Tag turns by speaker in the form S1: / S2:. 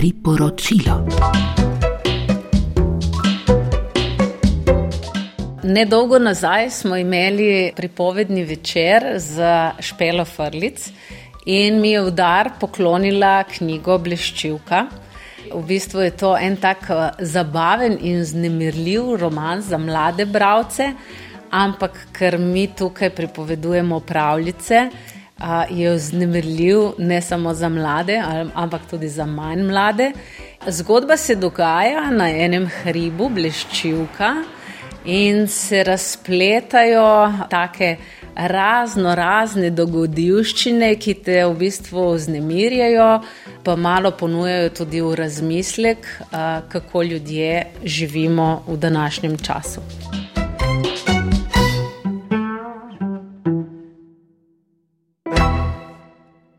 S1: Priporočilo.
S2: Nedolgo nazaj smo imeli pripovedni večer za Špelo Frlic in mi je v dar poklonila knjigo Bleščivka. V bistvu je to en tak eh, zabaven in znemirljiv roman za mlade bralce, ampak ker mi tukaj pripovedujemo pravljice, je vznemirljiv ne samo za mlade, ampak tudi za manj mlade. Zgodba se dogaja na enem hribu, bleščivka, in se razpletajo take razno razne dogodivščine, ki te v bistvu vznemirjajo, pa malo ponujajo tudi v razmislek, kako ljudje živimo v današnjem času.